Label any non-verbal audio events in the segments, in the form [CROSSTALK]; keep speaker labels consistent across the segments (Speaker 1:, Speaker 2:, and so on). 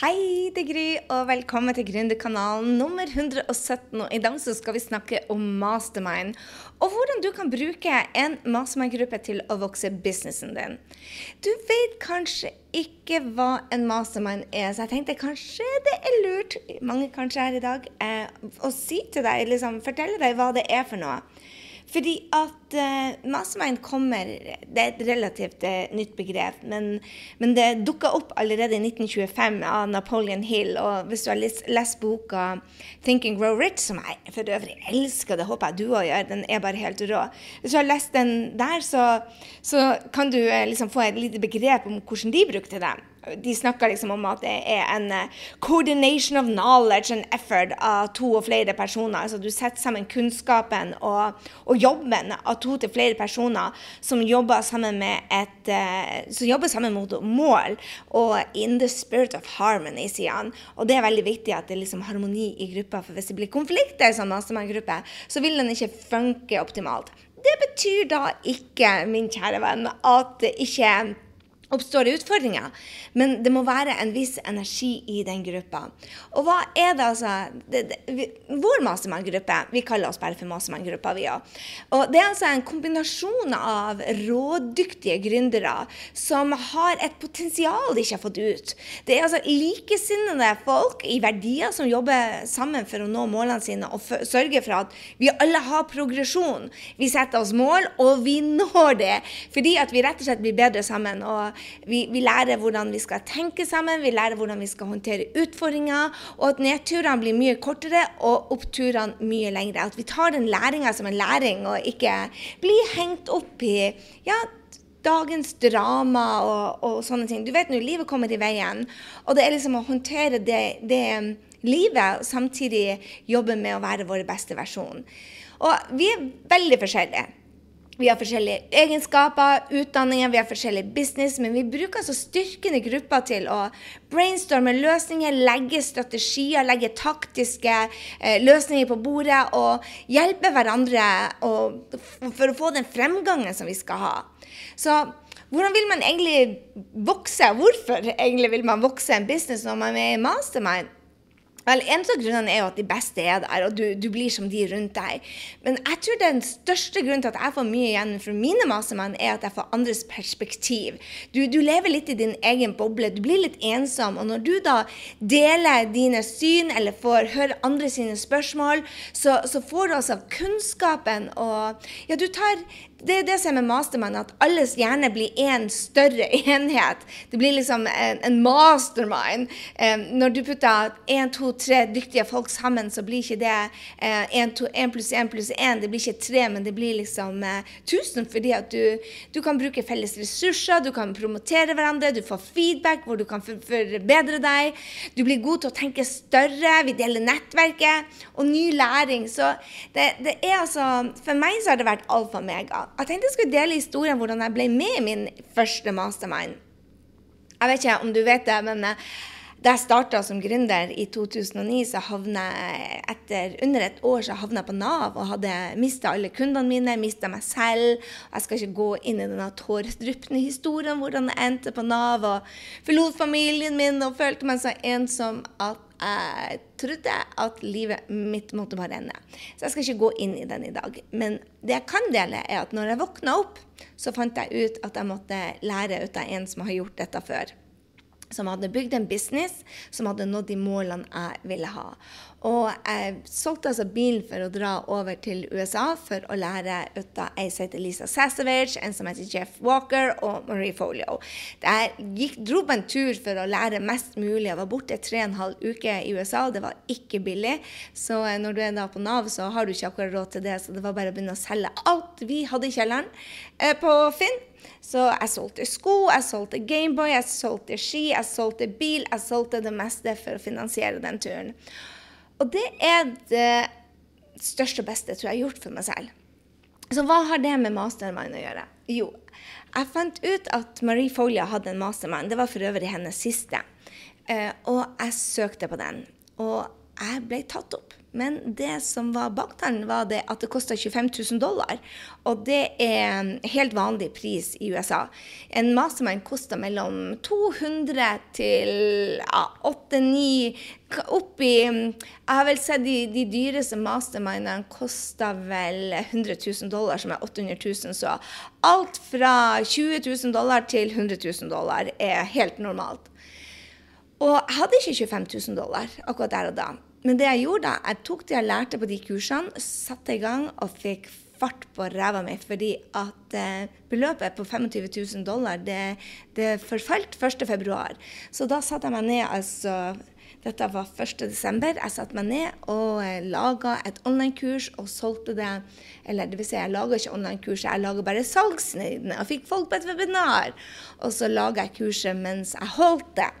Speaker 1: Hei, det er Gry, og velkommen til Gründerkanalen nummer 117. Og I dag så skal vi snakke om mastermind, og hvordan du kan bruke en mastermind-gruppe til å vokse businessen din. Du vet kanskje ikke hva en mastermind er, så jeg tenkte kanskje det er lurt, mange kanskje her i dag, eh, å si til deg, liksom fortelle deg hva det er for noe. Fordi at uh, mastermind kommer Det er et relativt uh, nytt begrep, men, men det dukka opp allerede i 1925 av Napoleon Hill. Og hvis du har lest, lest boka 'Think and Grow Rich', som jeg for øvrig elsker, det håper jeg du òg gjør, den er bare helt rå Hvis du har lest den der, så, så kan du uh, liksom få et lite begrep om hvordan de brukte det de snakker liksom om at det er en uh, coordination of knowledge and effort av to og flere personer. Altså du setter sammen kunnskapen og, og jobben av to til flere personer som jobber sammen, med et, uh, som jobber sammen mot mål. Og in the spirit of harmony, sier han. Og det er veldig viktig at det er liksom harmoni i gruppa. For hvis det blir konflikter i sånn mastermind-gruppe, så vil den ikke funke optimalt. Det betyr da ikke, min kjære venn, at det ikke oppstår det utfordringer. Men det må være en viss energi i den gruppa. Og hva er det altså det, det, vi, Vår mastermann-gruppe, vi kaller oss bare for mastermann-gruppa, vi òg. Og det er altså en kombinasjon av rådyktige gründere som har et potensial de ikke har fått ut. Det er altså likesinnede folk i verdier som jobber sammen for å nå målene sine og for, sørge for at vi alle har progresjon. Vi setter oss mål, og vi når det fordi at vi rett og slett blir bedre sammen. og vi, vi, lærer hvordan vi skal tenke sammen, vi lærer hvordan vi skal håndtere utfordringer, og at nedturene blir mye kortere og oppturene mye lengre. At vi tar den læringa som en læring, og ikke blir hengt opp i ja, dagens drama og, og, sånne ting. Du vet nå, livet kommer i veien, og det er liksom å håndtere det, det livet og samtidig jobbe med å være vår beste versjon. Og vi er veldig forskjellige. Vi har forskjellige egenskaper, utdanninger, vi har forskjellig business, men vi bruker altså styrkende grupper til å brainstorme løsninger, legge strategier, legge taktiske eh, løsninger på bordet og hjelpe hverandre og, for å få den fremgangen som vi skal ha. Så hvordan vil man egentlig vokse? Hvorfor egentlig vil man vokse en business når man er i mastermind? Vel, En av grunnene er jo at de beste er der, og du, du, blir som de rundt deg. Men jeg tror den største grunnen til at jeg får mye igjen fra mine masemenn, er at jeg får andres perspektiv. Du, du, lever litt i din egen boble. Du blir litt ensom. Og når du da deler dine syn, eller får høre andre sine spørsmål, så, så får du altså kunnskapen og Ja, du tar det er det som er med mastermind, at alles hjerne blir én større [LAUGHS] enhet. Det blir liksom en, en mastermind. Eh, når du putter én, to, tre dyktige folk sammen, så blir ikke det én uh, pluss én pluss én. Det blir ikke tre, men det blir liksom tusen. fordi at du, du, kan bruke felles ressurser, du kan promotere hverandre, du får feedback hvor du kan for, forbedre deg. Du blir god til å tenke større, vi deler nettverket og ny læring. Så det, det er altså For meg så har det vært alfa og mega. Jeg tenkte jeg skulle dele historien hvordan jeg ble med i min første mastermind. Jeg vet ikke om du vet det, men eh, da jeg starta som gründer i 2009, så havna jeg etter under et år så havna på Nav og hadde mista alle kundene mine, mista meg selv. Jeg skal ikke gå inn i denne tåredryppende historien hvordan jeg endte på Nav og forlot familien min og følte meg så ensom at jeg trodde at livet mitt måtte bare ende. Så jeg skal ikke gå inn i den i dag. Men det jeg kan dele, er at når jeg våkna opp, så fant jeg ut at jeg måtte lære ut av en som har gjort dette før som hadde bygd en business som hadde nådd de målene jeg ville ha. Og jeg solgte altså bilen for å dra over til USA for å lære ut av ei som heter Lisa Sassavage, en som heter Jeff Walker og Marie Folio. Jeg gikk, dro på en tur for å lære mest mulig. Jeg var borte tre og en halv uke i USA, og det var ikke billig. Så eh, når du er da på Nav, så har du ikke akkurat råd til det, så det var bare å begynne å selge alt vi hadde i kjelleren eh, på Finn. Så jeg solgte sko, jeg solgte Gameboy, jeg solgte ski, jeg solgte bil. Jeg solgte det meste for å finansiere den turen. Og det er det største og beste tror jeg har gjort for meg selv. Så hva har det med mastermind å gjøre? Jo, jeg fant ut at Marie Folia hadde en mastermind. Det var for øvrig hennes siste. Uh, og jeg søkte på den. Og jeg ble tatt opp. Men det som var baktalen, var det at det kosta 25 000 dollar. Og det er helt vanlig pris i USA. En mastermind koster mellom 200 til ja, 8-9 Oppi Jeg har vel sett de, de dyreste mastermindene koster vel 100 000 dollar, som er 800 000. Så alt fra 20 000 dollar til 100 000 dollar er helt normalt. Og jeg hadde ikke 25 000 dollar akkurat der og da. Men det jeg gjorde da, jeg tok det jeg lærte på de kursene, satte i gang og fikk fart på ræva mi. Fordi at eh, beløpet på 25 000 dollar, det, det forfalt 1.2. Så da satte jeg meg ned, altså dette var 1.12. Jeg satte meg ned og eh, laga et online-kurs og solgte det. Eller det vil si, jeg laga ikke online-kurset, jeg laga bare salgsnøydene og fikk folk på et webinar. Og så laga jeg kurset mens jeg holdt det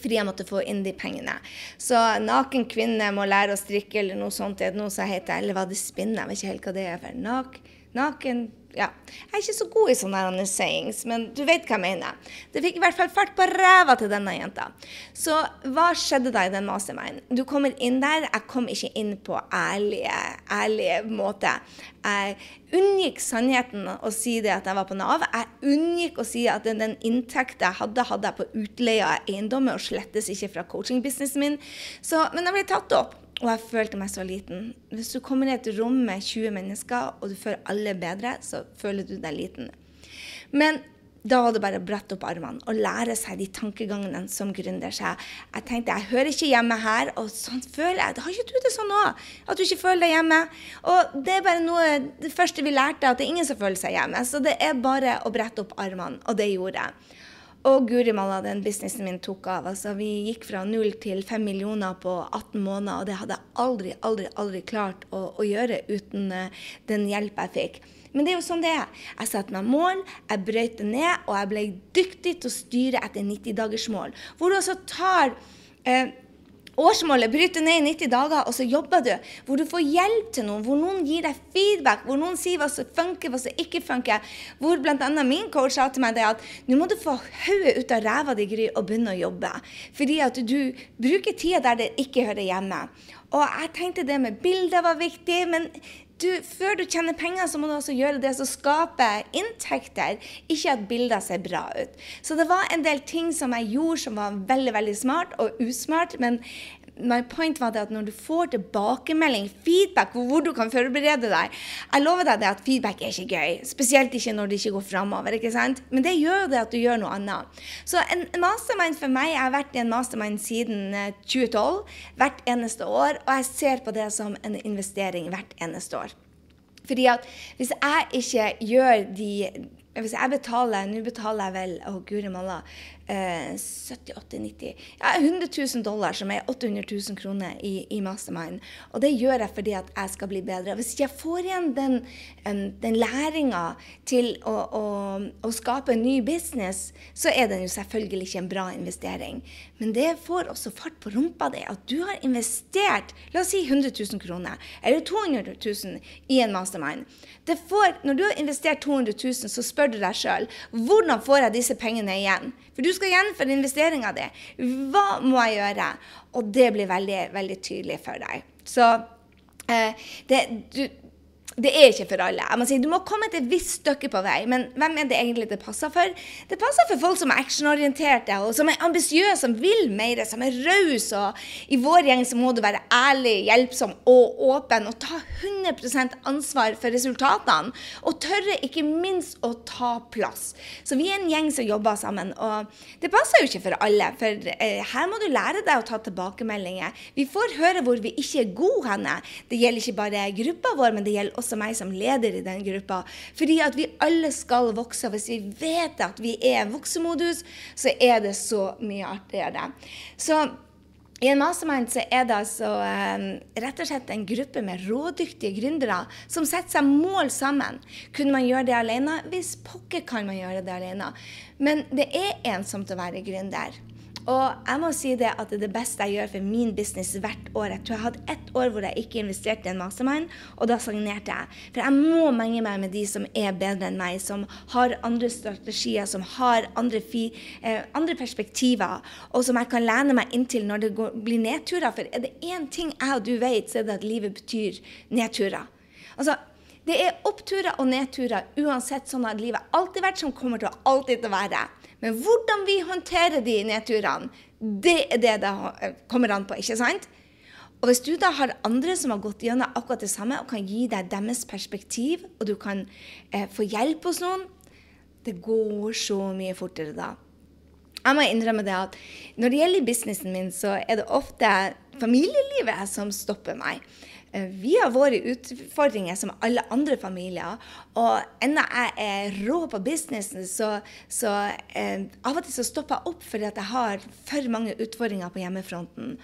Speaker 1: fordi jeg måtte få inn de pengene. Så naken kvinne må lære å strikke eller noe sånt, det noe som heter, eller var det spinne? Jeg vet ikke helt hva det er for. Nak, naken ja. Jeg er ikke så god i sånne sayings, men du vet hva jeg mener. Det fikk i hvert fall fart på ræva til denne jenta. Så hva skjedde da i den mastermind? Du kommer inn der. Jeg kom ikke inn på ærlige, ærlige måte. Jeg unngikk sannheten å si det at jeg var på Nav. Jeg unngikk å si at den inntekten jeg hadde, hadde jeg på utleie av eiendommer, og slettes ikke fra coachingbusinessen min. Så, men jeg ble tatt opp. Og jeg følte meg så liten. Hvis du kommer i et rom med 20 mennesker, og du føler alle bedre, så føler du deg liten. Men da var det bare å brette opp armene og lære seg de tankegangene som gründer seg. Jeg tenkte jeg hører ikke hjemme her, og sånn føler jeg. Har ikke du det sånn òg? At du ikke føler deg hjemme? Og det er bare noe Det første vi lærte, at det er ingen som føler seg hjemme. Så det er bare å brette opp armene, og det gjorde jeg. Og guri malla, den businessen min tok av. Altså, vi gikk fra null til fem millioner på 18 måneder, og det hadde jeg aldri, aldri, aldri klart å, å gjøre uten uh, den hjelp jeg fikk. Men det er jo sånn det er. Jeg satte meg mål, jeg brøt det ned, og jeg ble dyktig til å styre etter 90-dagersmål. Hvor du altså tar uh, årsmålet, bryter ned i 90 dager, og så jobber du. Hvor du får hjelp til noen, hvor noen gir deg feedback, hvor noen sier hva som funker, hva som ikke funker. Hvor bl.a. min coach sa til meg det at nå må du få hodet ut av ræva di, Gry, og begynne å jobbe. Fordi at du bruker tida der det ikke hører hjemme. Og jeg tenkte det med bilder var viktig, men du, før du tjener penger, så må du også gjøre det som skaper inntekter, ikke at bilder ser bra ut. Så det var en del ting som jeg gjorde som var veldig veldig smart og usmart. Men my point var det at når du får tilbakemelding, feedback, hvor du kan forberede deg Jeg lover deg det at feedback er ikke gøy. Spesielt ikke når det ikke går framover. Ikke sant? Men det gjør det at du gjør noe annet. Så en mastermind for meg Jeg har vært i en mastermind siden 2012. Eh, hvert eneste år. Og jeg ser på det som en investering hvert eneste år. Fordi at hvis jeg ikke gjør de hvis jeg betaler Nå betaler jeg vel Å, oh, guri malla. Eh, 70-80-90 ja, 100 000 dollar, som er 800 000 kroner i, i, Mastermind. Og det gjør jeg fordi at jeg skal bli bedre. Hvis jeg får igjen den, den læringa til å, å, å, skape en ny business, så er den jo selvfølgelig ikke en bra investering. Men det får også fart på rumpa di. At du har investert la oss si 100 000 kroner, eller 200 000 i en Mastermind. Får, når du har investert 200 000, så spør du deg sjøl hvordan får jeg disse pengene igjen? For du skal gjennomføre investeringa di. Hva må jeg gjøre? Og det blir veldig, veldig tydelig for deg. Så eh, det, du, det er ikke for alle. Jeg må si, Du må komme et visst stykke på vei, men hvem er det egentlig det passer for? Det passer for folk som er actionorienterte, og som er ambisiøse, som vil mer, som er rause. I vår gjeng så må du være ærlig, hjelpsom og åpen og ta 100 ansvar for resultatene. Og tørre ikke minst å ta plass. Så vi er en gjeng som jobber sammen, og det passer jo ikke for alle. For eh, her må du lære deg å ta tilbakemeldinger. Vi får høre hvor vi ikke er gode henne. Det gjelder ikke bare gruppa vår, men det gjelder også også meg som leder i den gruppa. Fordi at vi alle skal vokse. Hvis vi vet at vi er voksemodus, så er det så mye artigere. Så i en mastermind så er det altså eh, rett og slett en gruppe med rådyktige gründere som setter seg mål sammen. Kunne man gjøre det alene? Hvis pokker kan man gjøre det alene. Men det er ensomt å være gründer. Og jeg må si det at det er det beste jeg gjør for min business hvert år. Jeg tror jeg hadde ett år hvor jeg ikke investerte i en mastermind, og da stagnerte jeg. For jeg må menge meg med de som er bedre enn meg, som har andre strategier, som har andre, fi, eh, andre perspektiver, og som jeg kan lene meg inntil når det går, blir nedturer. For er det én ting jeg og du vet, så er det at livet betyr nedturer. Altså, det er oppturer og nedturer uansett sånn at livet alltid vært som kommer til å alltid til å være. Men hvordan vi håndterer de nedturene, det er det det kommer an på. ikke sant? Og Hvis du da har andre som har gått gjennom akkurat det samme, og kan gi deg deres perspektiv, og du kan eh, få hjelp hos noen, det går så mye fortere da. Jeg må innrømme det at Når det gjelder businessen min, så er det ofte familielivet som stopper meg. Eh, vi har våre utfordringer som alle andre familier. Og enda jeg er rå på businessen, så, så eh, av og til så stopper jeg opp fordi at jeg har for mange utfordringer på hjemmefronten.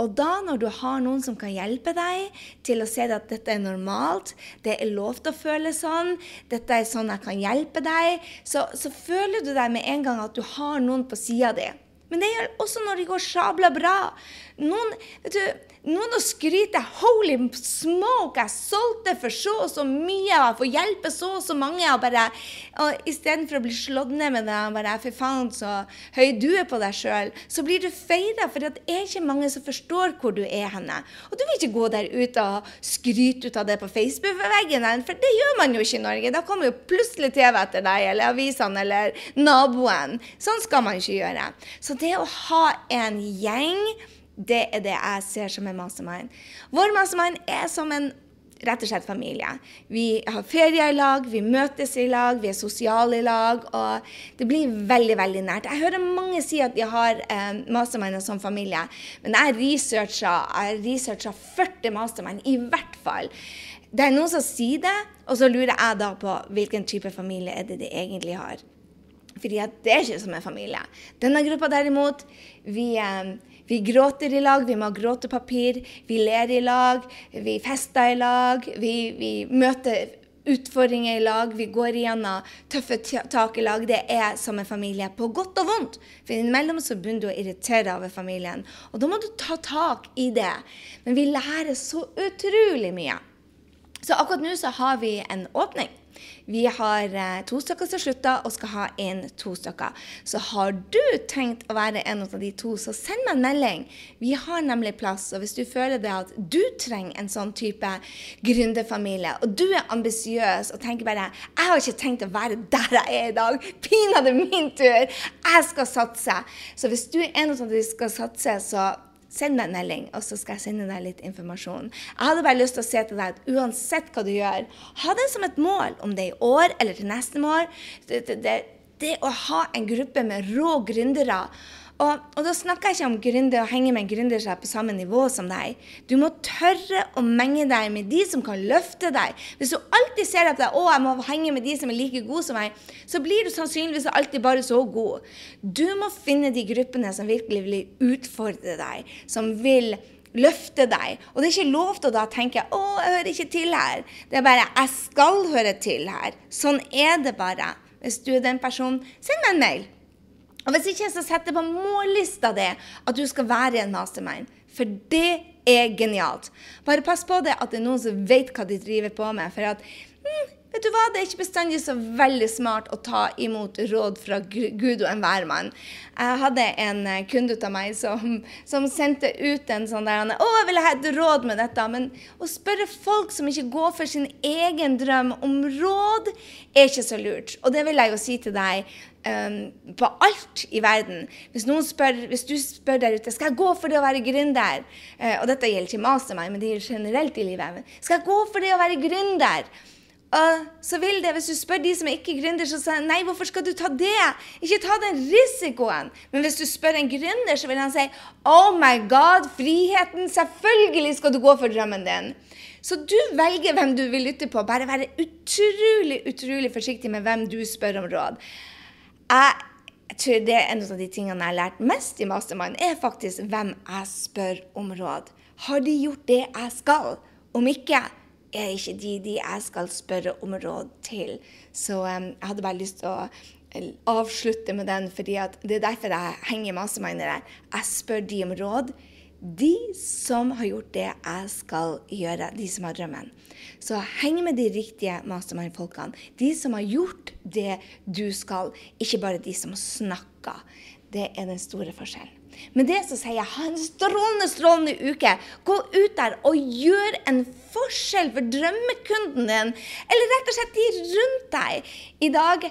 Speaker 1: Og da, når du har noen som kan hjelpe deg til å se at dette er normalt, det er lov til å føle sånn, dette er sånn jeg kan hjelpe deg, så, så føler du deg med en gang at du har noen på sida di. Men det gjør også når det går sabla bra. Noen, vet du, noen å skryte 'Holy smoke, jeg solgte for så og så mye!' og 'får hjelpe så og så mange', og bare og Istedenfor å bli slått ned med det bare 'Fy faen, så høy du er på deg sjøl', så blir du feira, for det er ikke mange som forstår hvor du er henne. Og du vil ikke gå der ute og skryte ut av det på Facebook-veggen, for det gjør man jo ikke i Norge. Da kommer jo plutselig TV etter deg, eller avisene, eller naboen. Sånn skal man ikke gjøre. Så det å ha en gjeng det er det jeg ser som en mastermind. Vår mastermind er som en rett og slett familie. Vi har ferier i lag, vi møtes i lag, vi er sosiale i lag. Og det blir veldig veldig nært. Jeg hører mange si at de har eh, masterminder som familie, men jeg researcha, researcha 40 mastermind, i hvert fall. Det er noen som sier det, og så lurer jeg da på hvilken type familie er det de egentlig har. Fordi det er ikke som en familie. Denne gruppa derimot, vi eh, vi gråter i lag, vi må ha gråtepapir. Vi ler i lag, vi fester i lag. Vi, vi møter utfordringer i lag. Vi går igjennom tøffe tak i lag. Det er som en familie, på godt og vondt. For innimellom så begynner du å irritere over familien. Og da må du ta tak i det. Men vi lærer så utrolig mye. Så akkurat nå så har vi en åpning. Vi har eh, to stykker som slutter, og skal ha inn to stykker. Så har du tenkt å være en av de to, så send meg en melding. Vi har nemlig plass. Og hvis du føler det at du trenger en sånn type gründerfamilie, og du er ambisiøs og tenker bare 'Jeg har ikke tenkt å være der jeg er i dag. Pinadø min tur. Jeg skal satse.' Så hvis du er en av de som skal satse, så Send meg en melding, og så skal jeg sende deg litt informasjon. Jeg hadde bare lyst til å si til deg at uansett hva du gjør, ha det som et mål, om det er i år eller til neste år. Det, det, det, det å ha en gruppe med rå gründere og, og, da snakker jeg ikke om gründer, å henge med gründere som er på samme nivå som deg. Du må tørre å menge deg med de som kan løfte deg. Hvis du alltid ser at å, jeg må henge med de som er like gode som meg, så blir du sannsynligvis alltid bare så god. Du må finne de gruppene som virkelig vil utfordre deg, som vil løfte deg. Og det er ikke lov til å da tenke 'Å, jeg hører ikke til her'. Det er bare 'Jeg skal høre til her'. Sånn er det bare. Hvis du er den personen, send meg en mail. Og Hvis ikke, så setter jeg på mållista di at du skal være en mastermind. For det er genialt. Bare pass på det at det er noen som vet hva de driver på med. For at Vet du hva, Det er ikke bestandig så veldig smart å ta imot råd fra Gud og enhver mann. Jeg hadde en eh, kunde av meg som, som, sendte ut en sånn der 'Å, jeg ville ha et råd med dette.' Men å spørre folk som ikke går for sin egen drøm, om råd, er ikke så lurt. Og det vil jeg jo si til deg um, på alt i verden. Hvis, spør, hvis, du spør der ute skal jeg gå for det å være gründer, uh, og dette gjelder ikke mastermind, men det gjelder generelt i livet, skal jeg gå for det å være gründer? Uh, så vil det, Hvis du spør de som er ikke gründer, så sier nei, hvorfor skal du ta det? Ikke ta den risikoen. Men hvis du spør en gründer, så vil han si oh my god, friheten, selvfølgelig skal du gå for drømmen din. Så du velger hvem du vil lytte på. Bare være utrolig, utrolig forsiktig med hvem du spør om råd. Jeg tror det er en av de tingene jeg har lært mest i Mastermind, er faktisk hvem jeg spør om råd. Har de gjort det jeg skal? Om ikke, er ikke de de jeg skal spørre om råd til. Så um, jeg hadde bare lyst til å avslutte med den, fordi det er derfor jeg henger mastermindere. Jeg spør de om råd. De som har gjort det jeg skal gjøre, de som har drømmen. Så heng med de riktige mastermind-folkene. De som har gjort det du skal, ikke bare de som snakker. Det er den store forskjellen. Med det så sier jeg ha en strålende, strålende uke. Gå ut der og gjør en forskjell for drømmekunden din, eller rett og slett de rundt deg. I dag,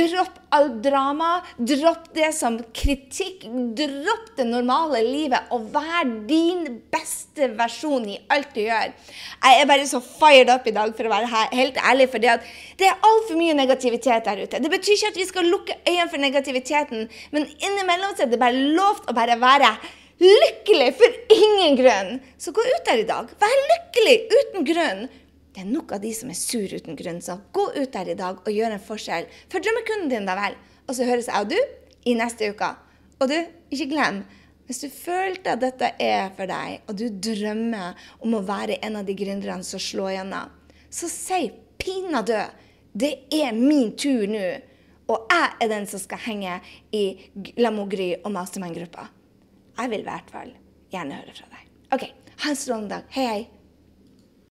Speaker 1: dropp all drama. Dropp det som kritikk. Dropp det normale livet og vær din beste versjon i alt du gjør. Jeg er bare så fired up i dag, for å være helt ærlig, for det er altfor mye negativitet der ute. Det betyr ikke at vi skal lukke øynene for negativiteten, men innimellom så er det bare lovt å bare være lykkelig for ingen grunn. Så gå ut der i dag. Vær lykkelig uten grunn. Det er nok av de som er sur uten grunn, så gå ut der i dag og gjør en forskjell for drømmekunden din, da vel. Og så høres jeg og du i neste uke. Og du, ikke glem, hvis du følte at dette er for deg, og du drømmer om å være en av de gründerne som slår gjennom, så si pinadø det er min tur nå. Og jeg er den som skal henge i Lamogry og Mastermind-gruppa. Jeg vil i hvert fall gjerne høre fra deg. OK, ha en strålende dag. Hei, hei.